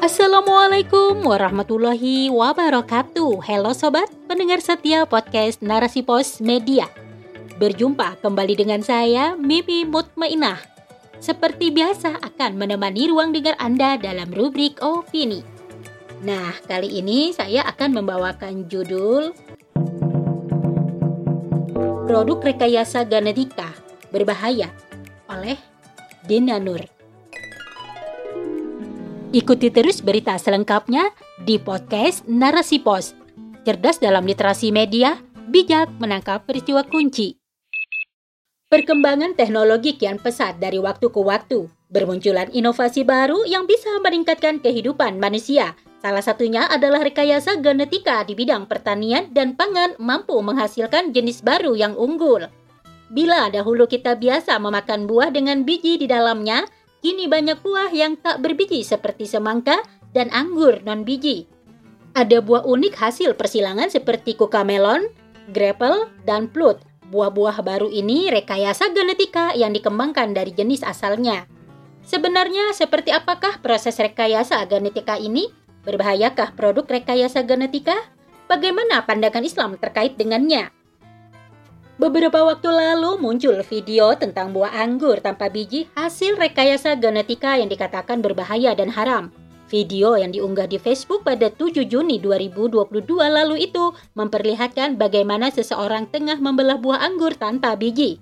Assalamualaikum warahmatullahi wabarakatuh. Halo sobat, pendengar setia podcast Narasi Pos Media. Berjumpa kembali dengan saya Mimi Mutmainah. Seperti biasa akan menemani ruang dengar Anda dalam rubrik opini. Nah, kali ini saya akan membawakan judul Produk Rekayasa Genetika Berbahaya oleh Dina Nur. Ikuti terus berita selengkapnya di podcast Narasi Pos. Cerdas dalam literasi media, bijak menangkap peristiwa kunci. Perkembangan teknologi kian pesat dari waktu ke waktu. Bermunculan inovasi baru yang bisa meningkatkan kehidupan manusia. Salah satunya adalah rekayasa genetika di bidang pertanian dan pangan mampu menghasilkan jenis baru yang unggul. Bila dahulu kita biasa memakan buah dengan biji di dalamnya, Kini banyak buah yang tak berbiji seperti semangka dan anggur non-biji. Ada buah unik hasil persilangan seperti kukamelon, grapple, dan plut. Buah-buah baru ini rekayasa genetika yang dikembangkan dari jenis asalnya. Sebenarnya seperti apakah proses rekayasa genetika ini? Berbahayakah produk rekayasa genetika? Bagaimana pandangan Islam terkait dengannya? Beberapa waktu lalu muncul video tentang buah anggur tanpa biji hasil rekayasa genetika yang dikatakan berbahaya dan haram. Video yang diunggah di Facebook pada 7 Juni 2022 lalu itu memperlihatkan bagaimana seseorang tengah membelah buah anggur tanpa biji.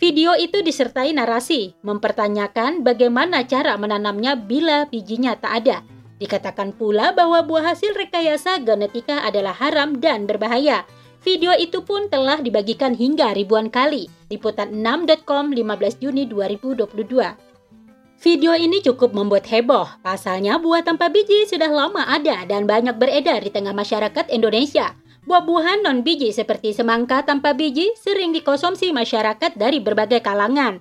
Video itu disertai narasi, mempertanyakan bagaimana cara menanamnya bila bijinya tak ada. Dikatakan pula bahwa buah hasil rekayasa genetika adalah haram dan berbahaya. Video itu pun telah dibagikan hingga ribuan kali. Liputan 6.com 15 Juni 2022. Video ini cukup membuat heboh. Pasalnya buah tanpa biji sudah lama ada dan banyak beredar di tengah masyarakat Indonesia. Buah-buahan non-biji seperti semangka tanpa biji sering dikonsumsi masyarakat dari berbagai kalangan.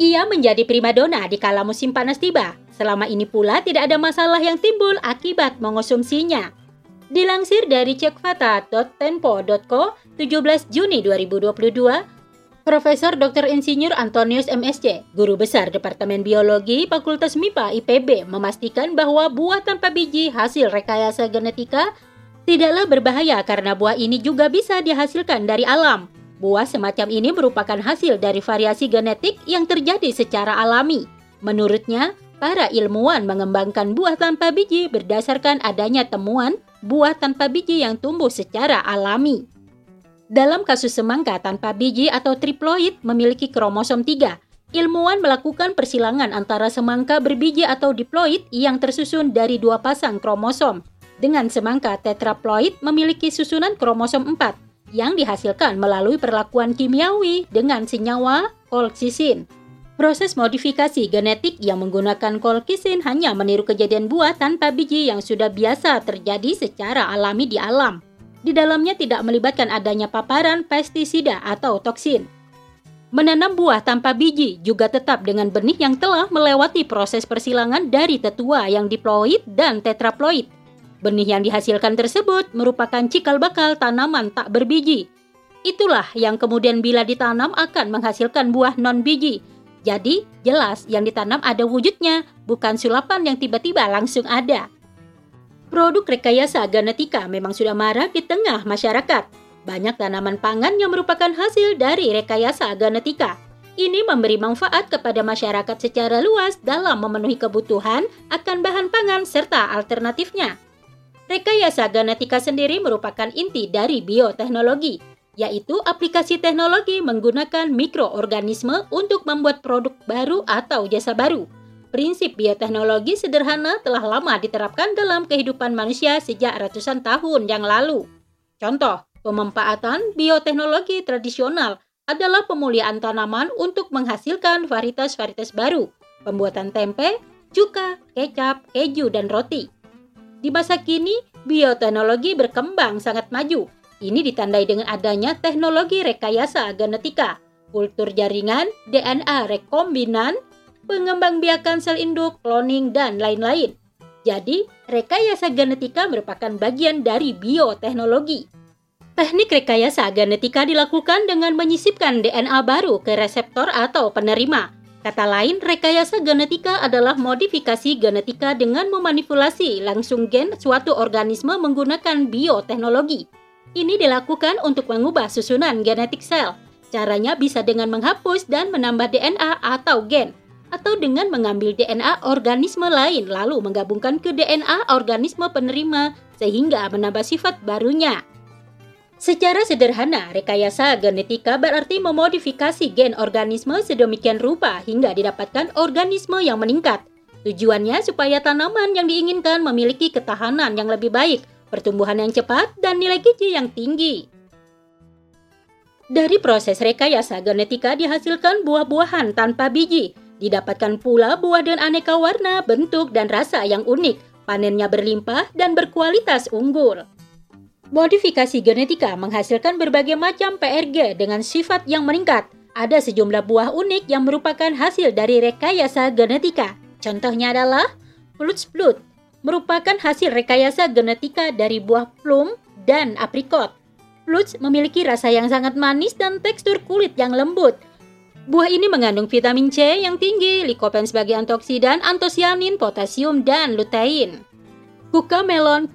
Ia menjadi primadona di kala musim panas tiba. Selama ini pula tidak ada masalah yang timbul akibat mengonsumsinya. Dilansir dari cekfata.tempo.co 17 Juni 2022, Profesor Dr. Insinyur Antonius MSC, Guru Besar Departemen Biologi Fakultas MIPA IPB, memastikan bahwa buah tanpa biji hasil rekayasa genetika tidaklah berbahaya karena buah ini juga bisa dihasilkan dari alam. Buah semacam ini merupakan hasil dari variasi genetik yang terjadi secara alami. Menurutnya, para ilmuwan mengembangkan buah tanpa biji berdasarkan adanya temuan buah tanpa biji yang tumbuh secara alami. Dalam kasus semangka tanpa biji atau triploid memiliki kromosom 3, ilmuwan melakukan persilangan antara semangka berbiji atau diploid yang tersusun dari dua pasang kromosom. Dengan semangka tetraploid memiliki susunan kromosom 4 yang dihasilkan melalui perlakuan kimiawi dengan senyawa kolksisin. Proses modifikasi genetik yang menggunakan kolkisin hanya meniru kejadian buah tanpa biji yang sudah biasa terjadi secara alami di alam. Di dalamnya tidak melibatkan adanya paparan pestisida atau toksin. Menanam buah tanpa biji juga tetap dengan benih yang telah melewati proses persilangan dari tetua yang diploid dan tetraploid. Benih yang dihasilkan tersebut merupakan cikal bakal tanaman tak berbiji. Itulah yang kemudian bila ditanam akan menghasilkan buah non biji jadi, jelas yang ditanam ada wujudnya, bukan sulapan yang tiba-tiba langsung ada. Produk rekayasa genetika memang sudah marak di tengah masyarakat. Banyak tanaman pangan yang merupakan hasil dari rekayasa genetika. Ini memberi manfaat kepada masyarakat secara luas dalam memenuhi kebutuhan akan bahan pangan serta alternatifnya. Rekayasa genetika sendiri merupakan inti dari bioteknologi, yaitu aplikasi teknologi menggunakan mikroorganisme untuk membuat produk baru atau jasa baru. Prinsip bioteknologi sederhana telah lama diterapkan dalam kehidupan manusia sejak ratusan tahun yang lalu. Contoh, pemanfaatan bioteknologi tradisional adalah pemuliaan tanaman untuk menghasilkan varietas-varietas baru, pembuatan tempe, cuka, kecap, keju, dan roti. Di masa kini, bioteknologi berkembang sangat maju, ini ditandai dengan adanya teknologi rekayasa genetika, kultur jaringan, DNA rekombinan, pengembangbiakan sel induk, cloning, dan lain-lain. Jadi, rekayasa genetika merupakan bagian dari bioteknologi. Teknik rekayasa genetika dilakukan dengan menyisipkan DNA baru ke reseptor atau penerima. Kata lain, rekayasa genetika adalah modifikasi genetika dengan memanipulasi langsung gen suatu organisme menggunakan bioteknologi. Ini dilakukan untuk mengubah susunan genetik sel. Caranya bisa dengan menghapus dan menambah DNA atau gen, atau dengan mengambil DNA organisme lain lalu menggabungkan ke DNA organisme penerima sehingga menambah sifat barunya. Secara sederhana, rekayasa genetika berarti memodifikasi gen organisme sedemikian rupa hingga didapatkan organisme yang meningkat. Tujuannya supaya tanaman yang diinginkan memiliki ketahanan yang lebih baik pertumbuhan yang cepat, dan nilai gizi yang tinggi. Dari proses rekayasa genetika dihasilkan buah-buahan tanpa biji. Didapatkan pula buah dengan aneka warna, bentuk, dan rasa yang unik. Panennya berlimpah dan berkualitas unggul. Modifikasi genetika menghasilkan berbagai macam PRG dengan sifat yang meningkat. Ada sejumlah buah unik yang merupakan hasil dari rekayasa genetika. Contohnya adalah Blut, merupakan hasil rekayasa genetika dari buah plum dan aprikot. Flutes memiliki rasa yang sangat manis dan tekstur kulit yang lembut. Buah ini mengandung vitamin C yang tinggi, likopen sebagai antioksidan, antosianin, potasium, dan lutein. Kuka melon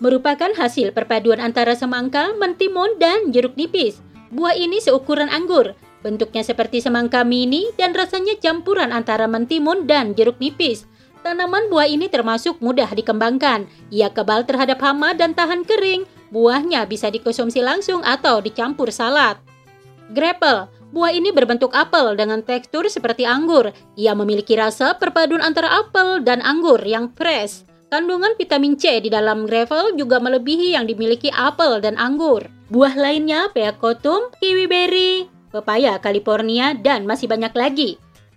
merupakan hasil perpaduan antara semangka, mentimun, dan jeruk nipis. Buah ini seukuran anggur, bentuknya seperti semangka mini dan rasanya campuran antara mentimun dan jeruk nipis. Tanaman buah ini termasuk mudah dikembangkan. Ia kebal terhadap hama dan tahan kering. Buahnya bisa dikonsumsi langsung atau dicampur salad. Grapple Buah ini berbentuk apel dengan tekstur seperti anggur. Ia memiliki rasa perpaduan antara apel dan anggur yang fresh. Kandungan vitamin C di dalam gravel juga melebihi yang dimiliki apel dan anggur. Buah lainnya peacotum, kiwi berry, pepaya California, dan masih banyak lagi.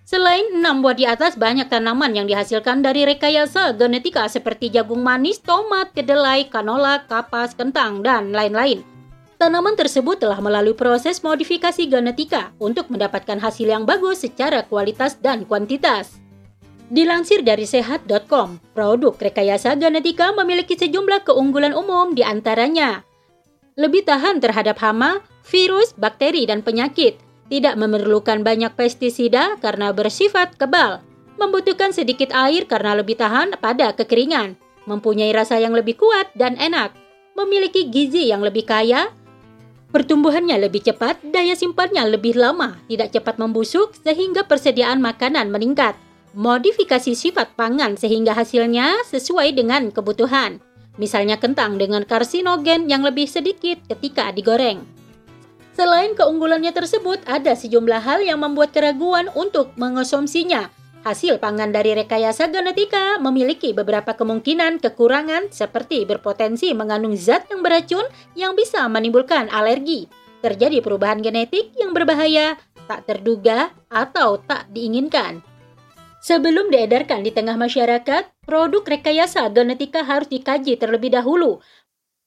Selain enam buah di atas, banyak tanaman yang dihasilkan dari rekayasa genetika seperti jagung manis, tomat, kedelai, kanola, kapas, kentang, dan lain-lain. Tanaman tersebut telah melalui proses modifikasi genetika untuk mendapatkan hasil yang bagus secara kualitas dan kuantitas. Dilansir dari sehat.com, produk rekayasa genetika memiliki sejumlah keunggulan umum di antaranya lebih tahan terhadap hama, virus, bakteri, dan penyakit, tidak memerlukan banyak pestisida karena bersifat kebal, membutuhkan sedikit air karena lebih tahan pada kekeringan, mempunyai rasa yang lebih kuat dan enak, memiliki gizi yang lebih kaya, pertumbuhannya lebih cepat, daya simpannya lebih lama, tidak cepat membusuk sehingga persediaan makanan meningkat, modifikasi sifat pangan sehingga hasilnya sesuai dengan kebutuhan. Misalnya kentang dengan karsinogen yang lebih sedikit ketika digoreng. Selain keunggulannya tersebut, ada sejumlah hal yang membuat keraguan untuk mengonsumsinya. Hasil pangan dari rekayasa genetika memiliki beberapa kemungkinan kekurangan seperti berpotensi mengandung zat yang beracun yang bisa menimbulkan alergi, terjadi perubahan genetik yang berbahaya, tak terduga, atau tak diinginkan. Sebelum diedarkan di tengah masyarakat, produk rekayasa genetika harus dikaji terlebih dahulu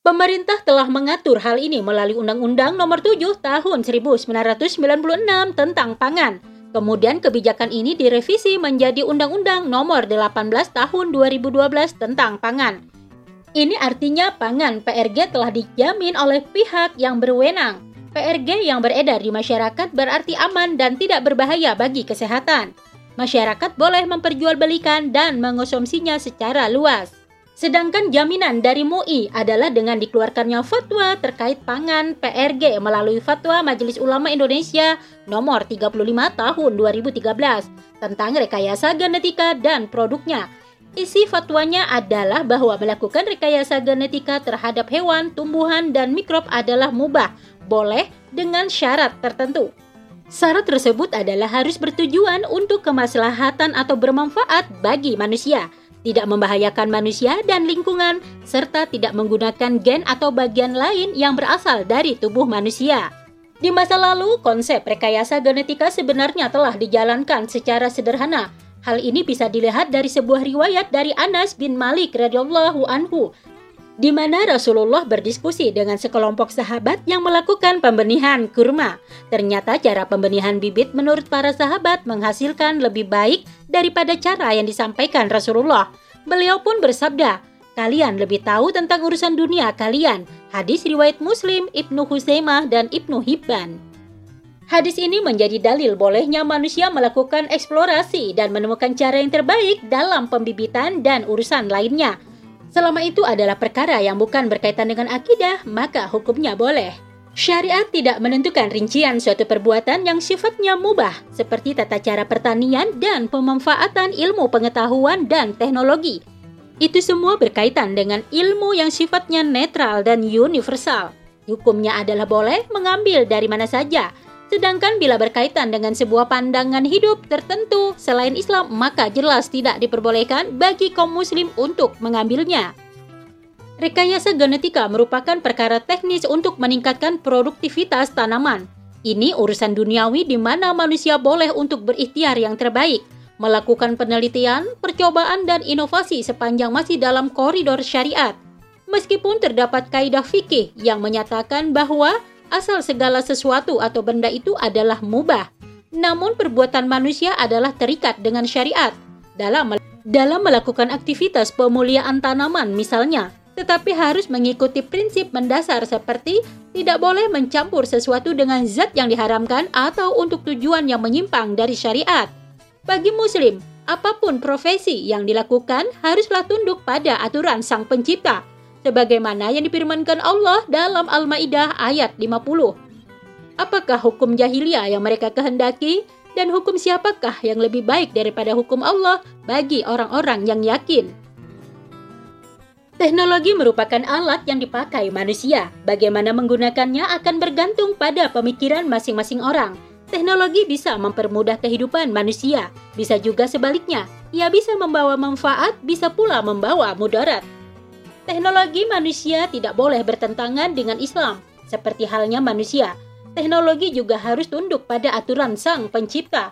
Pemerintah telah mengatur hal ini melalui Undang-Undang Nomor 7 Tahun 1996 tentang pangan. Kemudian kebijakan ini direvisi menjadi Undang-Undang Nomor 18 Tahun 2012 tentang pangan. Ini artinya pangan PRG telah dijamin oleh pihak yang berwenang. PRG yang beredar di masyarakat berarti aman dan tidak berbahaya bagi kesehatan. Masyarakat boleh memperjualbelikan dan mengonsumsinya secara luas. Sedangkan jaminan dari MUI adalah dengan dikeluarkannya fatwa terkait pangan PRG melalui Fatwa Majelis Ulama Indonesia nomor 35 tahun 2013 tentang rekayasa genetika dan produknya. Isi fatwanya adalah bahwa melakukan rekayasa genetika terhadap hewan, tumbuhan, dan mikrob adalah mubah, boleh dengan syarat tertentu. Syarat tersebut adalah harus bertujuan untuk kemaslahatan atau bermanfaat bagi manusia tidak membahayakan manusia dan lingkungan, serta tidak menggunakan gen atau bagian lain yang berasal dari tubuh manusia. Di masa lalu, konsep rekayasa genetika sebenarnya telah dijalankan secara sederhana. Hal ini bisa dilihat dari sebuah riwayat dari Anas bin Malik radhiyallahu anhu di mana Rasulullah berdiskusi dengan sekelompok sahabat yang melakukan pembenihan kurma. Ternyata cara pembenihan bibit menurut para sahabat menghasilkan lebih baik daripada cara yang disampaikan Rasulullah. Beliau pun bersabda, Kalian lebih tahu tentang urusan dunia kalian. Hadis riwayat Muslim, Ibnu Husaimah, dan Ibnu Hibban. Hadis ini menjadi dalil bolehnya manusia melakukan eksplorasi dan menemukan cara yang terbaik dalam pembibitan dan urusan lainnya. Selama itu adalah perkara yang bukan berkaitan dengan akidah, maka hukumnya boleh. Syariat tidak menentukan rincian suatu perbuatan yang sifatnya mubah, seperti tata cara pertanian dan pemanfaatan ilmu pengetahuan dan teknologi. Itu semua berkaitan dengan ilmu yang sifatnya netral dan universal. Hukumnya adalah boleh mengambil dari mana saja, Sedangkan bila berkaitan dengan sebuah pandangan hidup tertentu selain Islam, maka jelas tidak diperbolehkan bagi kaum muslim untuk mengambilnya. Rekayasa genetika merupakan perkara teknis untuk meningkatkan produktivitas tanaman. Ini urusan duniawi di mana manusia boleh untuk berikhtiar yang terbaik, melakukan penelitian, percobaan, dan inovasi sepanjang masih dalam koridor syariat. Meskipun terdapat kaidah fikih yang menyatakan bahwa asal segala sesuatu atau benda itu adalah mubah. Namun perbuatan manusia adalah terikat dengan syariat dalam dalam melakukan aktivitas pemuliaan tanaman misalnya, tetapi harus mengikuti prinsip mendasar seperti tidak boleh mencampur sesuatu dengan zat yang diharamkan atau untuk tujuan yang menyimpang dari syariat. Bagi muslim, apa pun profesi yang dilakukan haruslah tunduk pada aturan Sang Pencipta sebagaimana yang difirmankan Allah dalam Al-Maidah ayat 50. Apakah hukum jahiliyah yang mereka kehendaki dan hukum siapakah yang lebih baik daripada hukum Allah bagi orang-orang yang yakin? Teknologi merupakan alat yang dipakai manusia. Bagaimana menggunakannya akan bergantung pada pemikiran masing-masing orang. Teknologi bisa mempermudah kehidupan manusia, bisa juga sebaliknya. Ia bisa membawa manfaat, bisa pula membawa mudarat. Teknologi manusia tidak boleh bertentangan dengan Islam, seperti halnya manusia. Teknologi juga harus tunduk pada aturan Sang Pencipta.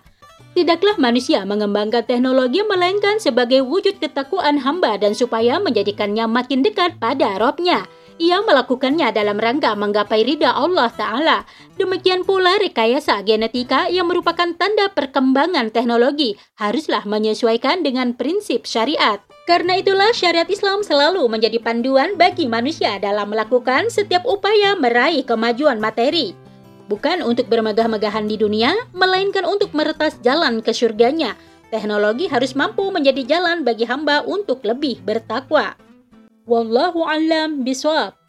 Tidaklah manusia mengembangkan teknologi melainkan sebagai wujud ketakuan hamba dan supaya menjadikannya makin dekat pada robnya. Ia melakukannya dalam rangka menggapai ridha Allah Ta'ala. Demikian pula rekayasa genetika yang merupakan tanda perkembangan teknologi haruslah menyesuaikan dengan prinsip syariat. Karena itulah syariat Islam selalu menjadi panduan bagi manusia dalam melakukan setiap upaya meraih kemajuan materi. Bukan untuk bermegah-megahan di dunia, melainkan untuk meretas jalan ke surganya. Teknologi harus mampu menjadi jalan bagi hamba untuk lebih bertakwa. Wallahu alam biswab.